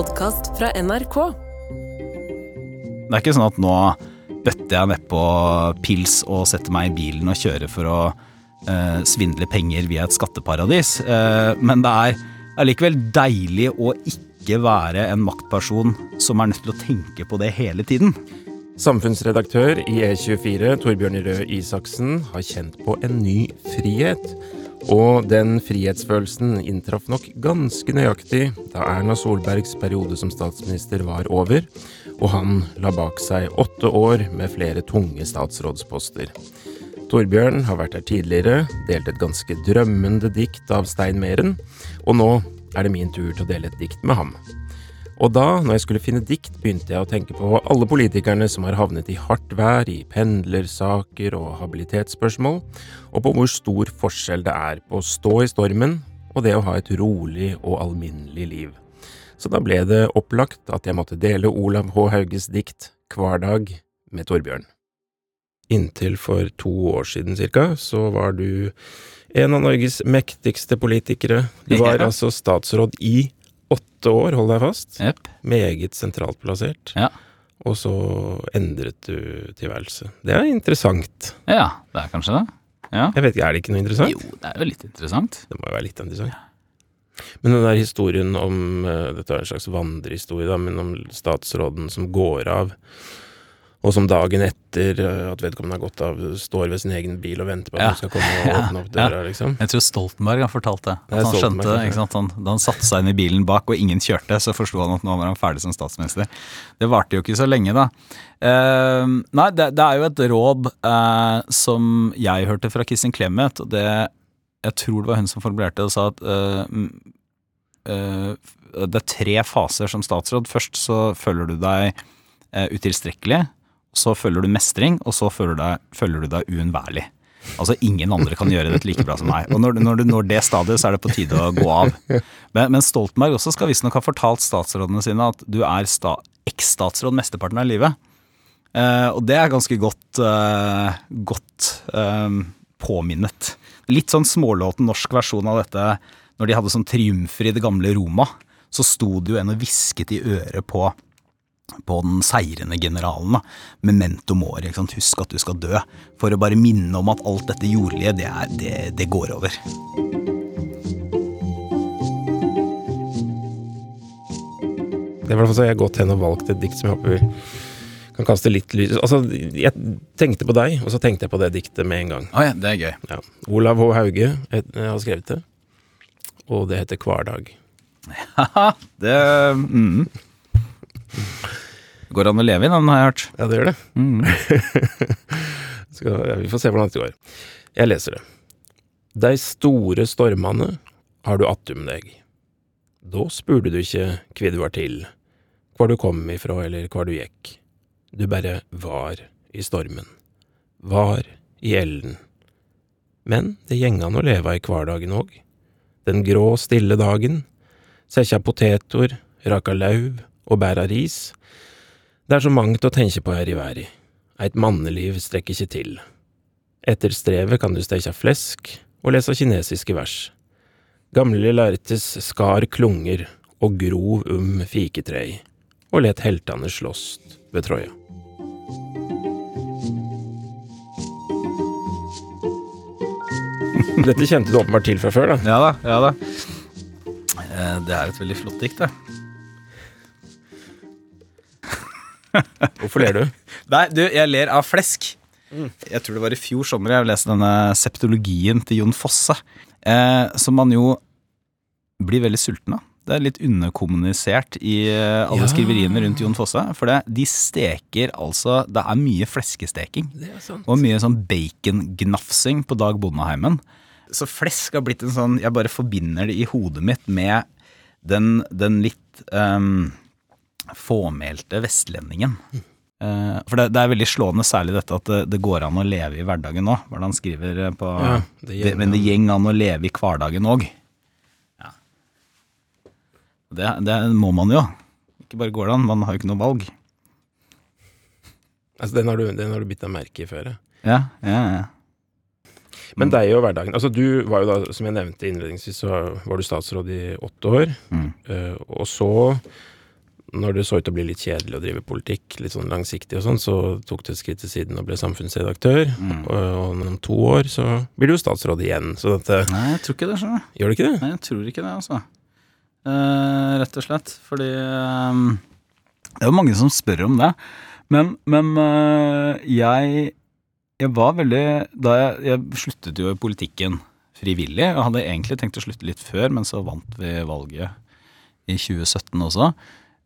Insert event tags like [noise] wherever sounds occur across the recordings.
podkast fra NRK. Det er ikke sånn at nå bøtter jeg nedpå pils og setter meg i bilen og kjører for å eh, svindle penger via et skatteparadis. Eh, men det er allikevel deilig å ikke være en maktperson som er nødt til å tenke på det hele tiden. Samfunnsredaktør i E24, Torbjørn Røe Isaksen, har kjent på en ny frihet. Og den frihetsfølelsen inntraff nok ganske nøyaktig da Erna Solbergs periode som statsminister var over, og han la bak seg åtte år med flere tunge statsrådsposter. Torbjørn har vært her tidligere, delt et ganske drømmende dikt av Stein Meren, og nå er det min tur til å dele et dikt med ham. Og da, når jeg skulle finne dikt, begynte jeg å tenke på alle politikerne som har havnet i hardt vær, i pendlersaker og habilitetsspørsmål, og på hvor stor forskjell det er på å stå i stormen og det å ha et rolig og alminnelig liv. Så da ble det opplagt at jeg måtte dele Olav H. Hauges dikt Hverdag med Torbjørn. Inntil for to år siden cirka, så var du en av Norges mektigste politikere. Du [laughs] var Ja. altså statsråd i åtte år, hold deg fast. Yep. Meget sentralt plassert. Ja. Og så endret du tilværelse. Det er interessant. ja, det er kanskje det. Ja. Jeg vet ikke, Er det ikke noe interessant? Jo, det er jo litt interessant. Det må jo være litt interessant. Men den der historien om eh, Dette er en slags vandrehistorie, da, men om statsråden som går av, og som dagen etter eh, at vedkommende har gått av, står ved sin egen bil og venter på at Ja. noen skal komme og [laughs] åpne opp døra, liksom. Jeg tror Stoltenberg har fortalt det. At det han skjønte, ikke sant? Han, Da han satte seg inn i bilen bak og ingen kjørte, så forsto han at nå var han ferdig som statsminister. Det varte jo ikke så lenge, da. Eh, nei, det, det er jo et råd eh, som jeg hørte fra Kristin Clemet, og det Jeg tror det var hun som formulerte det og sa at eh, eh, det er tre faser som statsråd. Først så føler du deg eh, utilstrekkelig, så føler du mestring, og så føler du deg, føler uunnværlig. Altså ingen andre kan gjøre dette like bra som meg. Og når, når du når det stadiet, så er det på tide å gå av. Men, men Stoltenberg også skal visstnok ha fortalt statsrådene sine at du er sta, eks-statsråd mesteparten av livet. Eh, og det er ganske godt, eh, godt eh, påminnet. Litt sånn smålåten norsk versjon av dette når de hadde sånn triumfer i det gamle Roma. Så sto det jo en og hvisket i øret på på den seirende generalen. da. Memento mori, husk at du skal dø. For å bare minne om at alt dette jordlige, det, er, det, det går over. Det var så jeg har gått hen og valgt et dikt som jeg håper vi kan kaste litt lys Altså, jeg tenkte på deg, og så tenkte jeg på det diktet med en gang. Å ja, det er gøy. Ja. Olav H. Hauge jeg har skrevet det, og det heter Hverdag. [laughs] Ja, det mm. Går an å leve i den, har jeg hørt. Ja, det gjør det. Mm. [laughs] Skal, ja, vi får se hvordan dette går. Jeg leser det. Dei store stormane har du attum deg. Da spurte du ikke kvi du var til, hvor du kom ifra eller hvor du gikk. Du bare var i stormen. Var i elden. Men det gjeng an å leve i hverdagen òg. Den grå, stille dagen. Sekkja potetor, raka lauv og bæra ris. Det er så mangt å tenke på her i verden. Eit manneliv strekker ikke til. Etter strevet kan du steikja flesk og lese kinesiske vers. Gamle lærtes skar klunger og grov um fiketrei, og let heltane slåst ved Troja. [laughs] Dette kjente du åpenbart til fra før, da. Ja da, ja da. Eh, Det er et veldig flott dikt, det. Hvorfor ler du? Nei, du, jeg ler av flesk. Jeg tror det var i fjor sommer jeg leste denne septologien til Jon Fosse, eh, som man jo blir veldig sulten av. Det er litt underkommunisert i eh, alle Ja. skriveriene rundt Jon Fosse. For det, de steker altså Det er mye fleskesteking. Er. Og mye sånn bacongnafsing på Dag Bondeheimen. Så flesk har blitt en sånn Jeg bare forbinder det i hodet mitt med den, den litt um, fåmælte vestlendingen. Eh, for det, det er veldig slående særlig dette at det, det går an å leve i hverdagen nå. Han skriver eh, på Ja, det gjeng Men det gjeng an å leve i hverdagen òg. Ja. Det, det må man jo. Ikke bare går det an, man har jo ikke noe valg. Altså, den, har du, den har du bitt deg merke i før, ja. Ja, ja, ja. Men deg og hverdagen. Altså, du var jo da, som jeg nevnte innledningsvis, så var du statsråd i åtte år. Mm. Eh, og så når det så ut til å bli litt kjedelig å drive politikk, litt sånn langsiktig og sånn, så tok du et skritt til siden og ble samfunnsredaktør. Mm. Og, og om to år så blir du statsråd igjen. Så dette Nei, jeg tror ikke det, skjønner du. Gjør du ikke det? Nei, jeg tror ikke det, altså. Eh, rett og slett. Fordi eh, Det er jo mange som spør om det. Men, men eh, jeg Jeg var veldig Da jeg, jeg sluttet jo i politikken frivillig. Jeg hadde egentlig tenkt å slutte litt før, men så vant vi valget i 2017 også.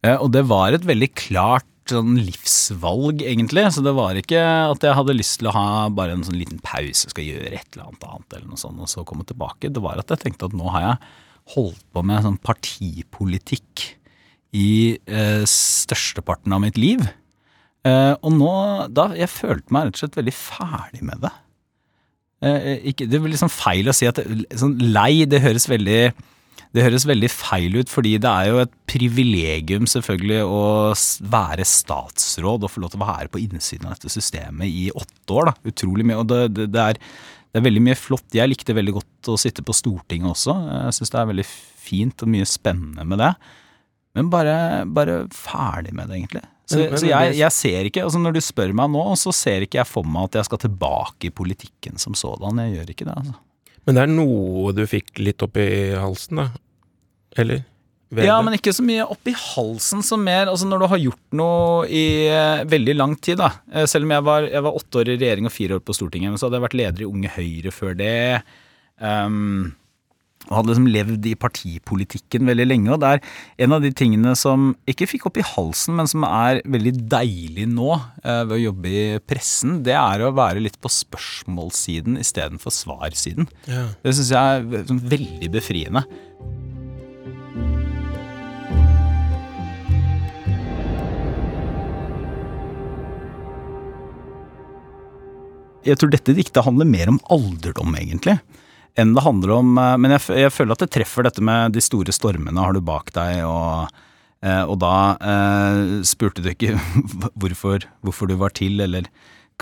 Eh, og det var et veldig klart sånn livsvalg, egentlig. Så det var ikke at jeg hadde lyst til å ha bare en sånn liten pause, skal gjøre et eller annet annet, eller noe sånt, og så komme tilbake. Det var at jeg tenkte at nå har jeg holdt på med sånn partipolitikk i eh, størsteparten av mitt liv. Eh, og nå da, Jeg følte meg rett og slett veldig ferdig med det. Eh, ikke, det blir liksom feil å si at sånn lei, det høres veldig det høres veldig feil ut, fordi det er jo et privilegium selvfølgelig å være statsråd og få lov til å være på innsiden av dette systemet i åtte år. da, Utrolig mye. Og det, det, det, er, det er veldig mye flott. Jeg likte veldig godt å sitte på Stortinget også. Jeg syns det er veldig fint og mye spennende med det. Men bare, bare ferdig med det, egentlig. Så, Men- men så jeg, jeg ser ikke, altså Når du spør meg nå, så ser ikke jeg for meg at jeg skal tilbake i politikken som sådan. Jeg gjør ikke det. altså. Men det er noe du fikk litt opp i halsen, da? Eller? Ved Ja, men ikke så mye oppi halsen som mer Altså når du har gjort noe i eh, veldig lang tid, da. Eh, selv om jeg var, jeg var åtte år i regjering og fire år på Stortinget, men så hadde jeg vært leder i Unge Høyre før det. Um, og hadde liksom levd i partipolitikken veldig lenge. Og det er en av de tingene som ikke fikk opp i halsen, men som er veldig deilig nå eh, ved å jobbe i pressen, det er å være litt på spørsmålssiden istedenfor svarsiden. Ja. Det syns jeg er sånn veldig befriende. Jeg tror dette diktet handler mer om alderdom, egentlig, enn det handler om eh, Men jeg, jeg føler at det treffer dette med de store stormene har du bak deg, og, eh, og da eh, spurte du ikke [laughs] hvorfor, hvorfor du var til, eller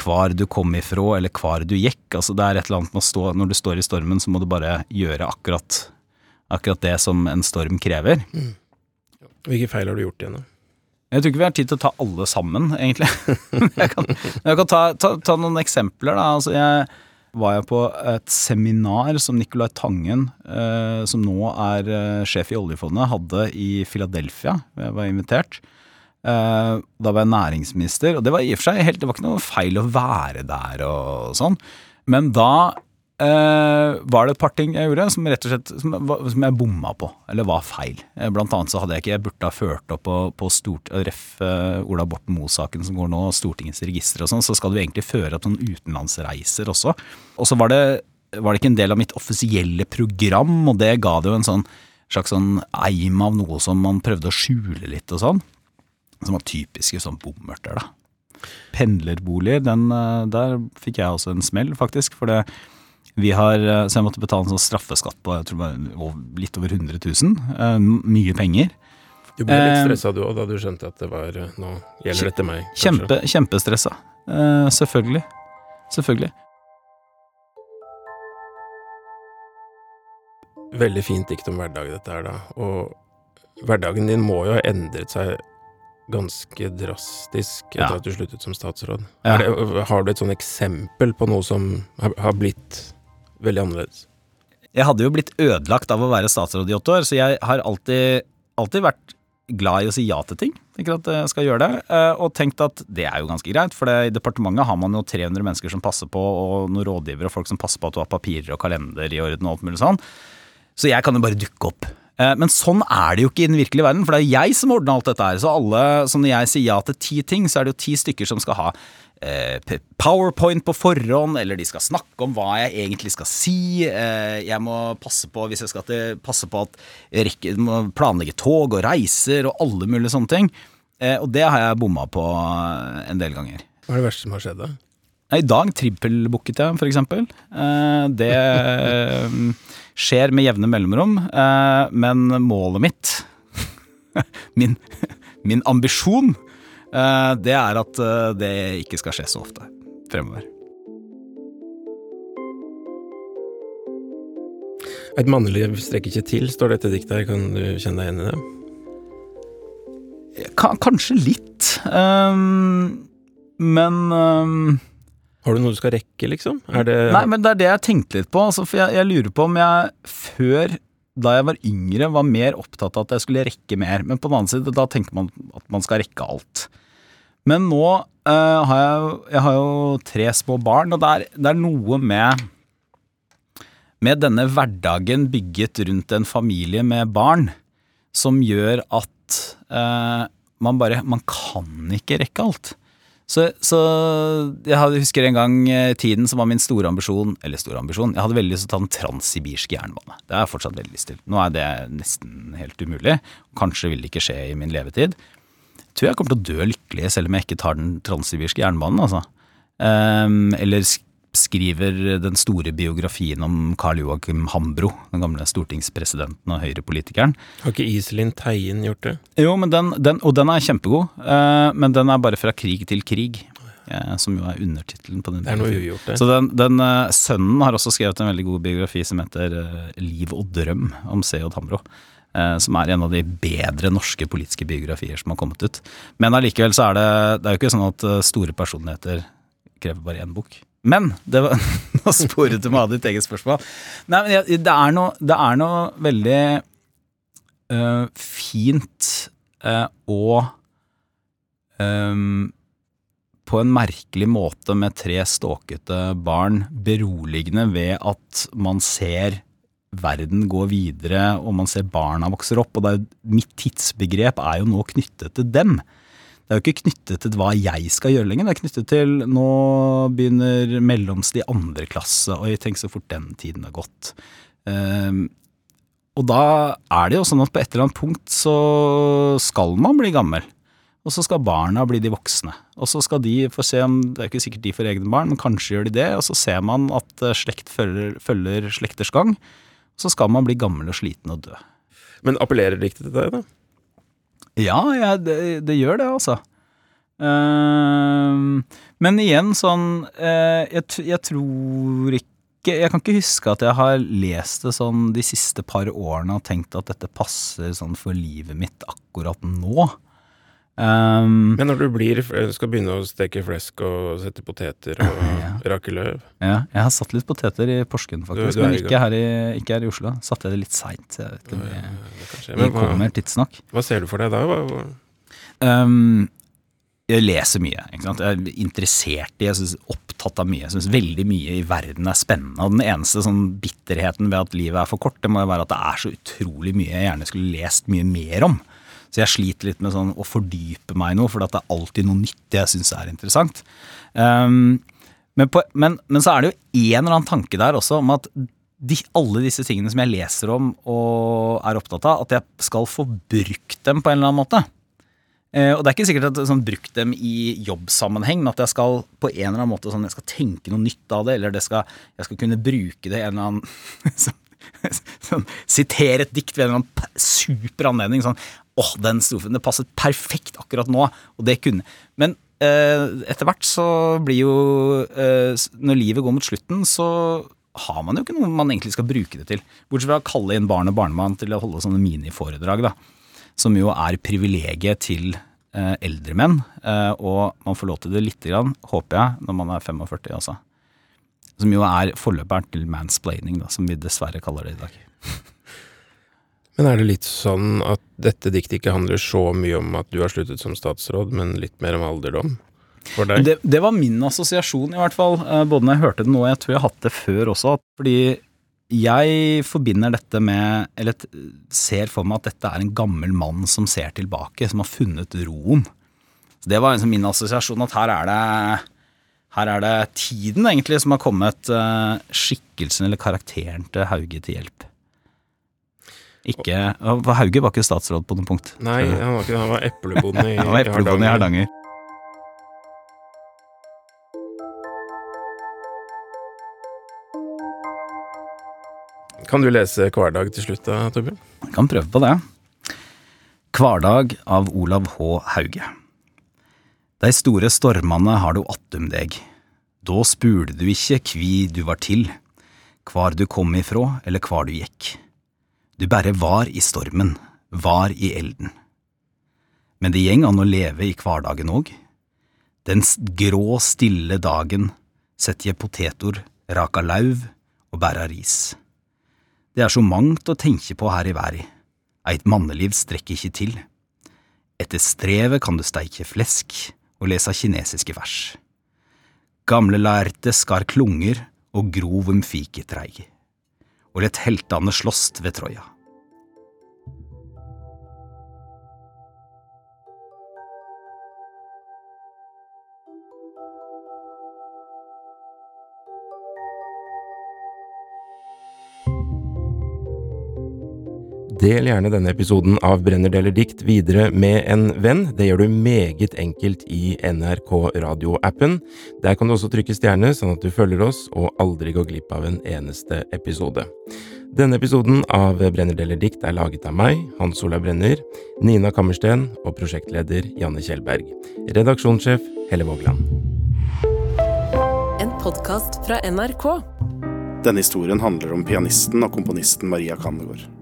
hvar du kom ifra, eller hvar du gikk. Altså det er et eller annet med å stå Når du står i stormen, så må du bare gjøre akkurat, akkurat det som en storm krever. Hvilke feil har du gjort igjen, da? Jeg tror ikke vi har tid til å ta alle sammen, egentlig. [laughs] jeg kan, jeg kan ta, ta, ta noen eksempler. Da. Altså, jeg var jeg på et seminar som Nicolai Tangen, eh, som nå er eh, sjef i oljefondet, hadde i Philadelphia. Jeg var invitert. Eh, da var jeg næringsminister, og det var i og for seg helt, det var ikke noe feil å være der og sånn. Men da var det et par ting jeg gjorde som rett og slett som, som jeg bomma på, eller var feil. Eh, Blant annet så hadde jeg ikke jeg burde ha ført opp på, på stort, ref eh, Ola Borten Moe-saken som går nå, Stortingets register og sånn, så skal du egentlig føre opp noen utenlandsreiser også. Og så var det, var det ikke en del av mitt offisielle program, og det ga det jo en sånn slags sånn eim av noe som man prøvde å skjule litt og sånn. Som var typiske sånn bommerter, da. Pendlerbolig, den, eh, der fikk jeg også en smell, faktisk. For det, vi har, eh, så jeg måtte betale en sånn straffeskatt på jeg tror det var litt over 100 000. eh, Mye penger. Du ble litt Eh, stressa du òg, da du skjønte at det var Nå gjelder dette meg. kanskje. Kjempe, kjempestressa. Selvfølgelig. Selvfølgelig. Veldig fint dikt om hverdag, dette her, da. Og hverdagen din må jo ha endret seg ganske drastisk etter Ja. at du sluttet som statsråd. Ja. Er det, har du et sånn eksempel på noe som har, har blitt veldig annerledes? Jeg hadde jo blitt ødelagt av å være statsråd i åtte år, så jeg har alltid, alltid vært glad i å si ja til ting. Tenker at jeg skal gjøre det, eh, og tenkt at det er jo ganske greit, for i departementet har man jo 300 mennesker som passer på, og noen rådgivere og folk som passer på at du har papirer og kalender i orden og alt mulig sånn. Så jeg kan jo bare dukke opp. Eh, Men sånn er det jo ikke i den virkelige verden, for det er jeg som ordner alt dette her. Så alle, så når jeg sier ja til ti ting, så er det jo ti stykker som skal ha eh, powerpoint på forhånd, eller de skal snakke om hva jeg egentlig skal si. Eh, jeg må passe på, hvis jeg skal til, passe på at jeg må planlegge tog og reiser og alle mulige sånne ting. Eh, og det har jeg bomma på eh, en del ganger. Hva er det verste som har skjedd, da? I dag trippelbooket jeg, for eksempel. Eh, Det eh, skjer med jevne mellomrom, eh, men målet mitt, [laughs] min, min ambisjon, eh, det er at eh, det ikke skal skje så ofte fremover. Et manneliv strekker ikke til, står dette diktet her. Kan du kjenne deg igjen i det? ka- kanskje litt. Um, men um, Har du noe du skal rekke, liksom? Det Nei, men det er det jeg tenkte litt på. Altså, for jeg, jeg lurer på om jeg før, da jeg var yngre, var mer opptatt av at jeg skulle rekke mer. Men på den annen side, da tenker man at man skal rekke alt. Men nå uh, har jeg, jeg har jo tre små barn, og det er, det er noe med med denne hverdagen bygget rundt en familie med barn, som gjør at uh, man bare Man kan ikke rekke alt. Så, så jeg husker en gang i tiden som var min store ambisjon Eller store ambisjon, jeg hadde veldig lyst til å ta den transsibirske jernbane. Det har jeg fortsatt veldig lyst til. Nå er det nesten helt umulig. Kanskje vil det ikke skje i min levetid. Tror jeg kommer til å dø lykkelig selv om jeg ikke tar den transsibirske jernbanen, altså. Um, eller skriver den store biografien om Karl Joakim Hambro, den gamle stortingspresidenten og høyrepolitikeren. Har ikke Iselin Teien gjort det? Jo, men den, den, og den er kjempegod, Uh, men den er bare fra krig til krig, eh, som jo er undertittelen på den. Det er noe ugjort, det. Så den, den eh, sønnen har også skrevet en veldig god biografi som heter Liv og drøm om C.J. Hambro. Eh, Som er en av de bedre norske politiske biografier som har kommet ut. Men allikevel så er det Det er jo ikke sånn at eh, store personligheter krever bare én bok. Men det var, [laughs] Nå sporet du meg av ditt eget spørsmål. Nei, men det, er noe, det er noe veldig øh, fint å og ehm, på en merkelig måte med tre ståkete barn beroligende ved at man ser verden går videre, og man ser barna vokser opp. Og er, mitt tidsbegrep er jo nå knyttet til dem. Det er jo ikke knyttet til hva jeg skal gjøre lenger. Det er knyttet til nå begynner mellomste i andre klasse, og jeg tenker så fort den tiden har gått. Um, og da er det jo sånn at på et eller annet punkt så skal man bli gammel. Og så skal barna bli de voksne. Og så skal de få se om Det er ikke sikkert de får egne barn, men kanskje gjør de det. Og så ser man at eh, slekt følger, følger slekters gang. Så skal man bli gammel og sliten og dø. Men appellerer det ikke til deg, da? Ja, ja det, det gjør det, altså. Ehm, men igjen, sånn eh, jeg, jeg tror ikke Jeg kan ikke huske at jeg har lest det sånn de siste par årene og tenkt at dette passer sånn for livet mitt akkurat nå. Ehm, Men når du blir, skal begynne å steke flesk og sette poteter og [laughs] Ja. rake løv ja, jeg har satt litt poteter i Porsgrunn, faktisk, Du- du men ikke her, i, ikke her i Oslo. Satte jeg det litt seint. Jeg vet ikke om ja, det, det kommer tidsnok. hva ser du for deg da? Hva? Um, jeg leser mye. Ikke sant? Jeg er interessert i, jeg synes opptatt av mye. Jeg syns veldig mye i verden er spennende. Og den eneste sånn bitterheten ved at livet er for kort, det må jo være at det er så utrolig mye jeg gjerne skulle lest mye mer om. Så jeg sliter litt med sånn å fordype meg i noe, for det er alltid noe nytt jeg syns er interessant. Um, men, på, men, men så er det jo en eller annen tanke der også om at de, alle disse tingene som jeg leser om og er opptatt av, at jeg skal få brukt dem på en eller annen måte. Eh, og det er ikke sikkert at jeg sånn, brukt dem i jobbsammenheng, men at jeg skal på en eller annen måte sånn, jeg skal tenke noe nytt av det, eller det skal, jeg skal kunne bruke det i en eller annen [laughs] sånn, sånn, Sitere et dikt ved en eller annen super anledning. Sånn åh, den strofen, det passet perfekt akkurat nå, og det kunne Men eh, etter hvert så blir jo eh, Når livet går mot slutten, så har man jo ikke noe man egentlig skal bruke det til. Bortsett fra å kalle inn barn og barnemann til å holde sånne miniforedrag, da som jo er privilegiet til eh, eldre menn. Eh, og man får lov til det lite grann, håper jeg, når man er 45 også. Som jo er forløperen til mansplaining, da, som vi dessverre kaller det i dag. Men er det litt sånn at dette diktet ikke handler så mye om at du har sluttet som statsråd, men litt mer om alderdom for deg? Det, det var min assosiasjon, i hvert fall. eh, både når jeg hørte det nå, og jeg tror jeg har hatt det før også. Fordi jeg forbinder dette med Eller ser for meg at dette er en gammel mann som ser tilbake, som har funnet roen. Så Det var liksom min assosiasjon, at her er det her er det tiden egentlig som har kommet eh, skikkelsen eller karakteren til Hauge til hjelp. Ikke, Hauge var ikke statsråd på noe punkt. Nei, han var ikke det. Han var eplebonde i, [laughs] Han var eplebonde i Hardanger. Kan du lese Hverdag til slutt da, Torbjørn? Jeg Kan prøve på det. Hverdag av Olav H. Hauge. Dei store stormane har du attum deg. Da spurte du ikkje kvi du var til, kvar du kom ifrå eller kvar du gikk. Du bare var i stormen, var i elden. Men det gjeng an å leve i hverdagen òg. Den grå, stille dagen setter jeg potetor, raka lauv og bæra ris. Det er så mangt å tenke på her i verden. Eit manneliv strekker ikke til. Etter strevet kan du steike flesk og lese kinesiske vers. Gamle lærte skar klunger og grov om fiketreig, og lett heltene slåst ved Troja. Del gjerne denne episoden av Brenner deler dikt videre med en venn. Det gjør du meget enkelt i NRK radioappen. Der kan du også trykke stjerne, sånn at du følger oss og aldri går glipp av en eneste episode. Denne episoden av Brenner deler dikt er laget av meg, Hans Olav Brenner, Nina Kammersten og prosjektleder Janne Kjellberg. Redaksjonssjef Helle Vågland. En podkast fra NRK. Denne historien handler om pianisten og komponisten Maria Kandegård.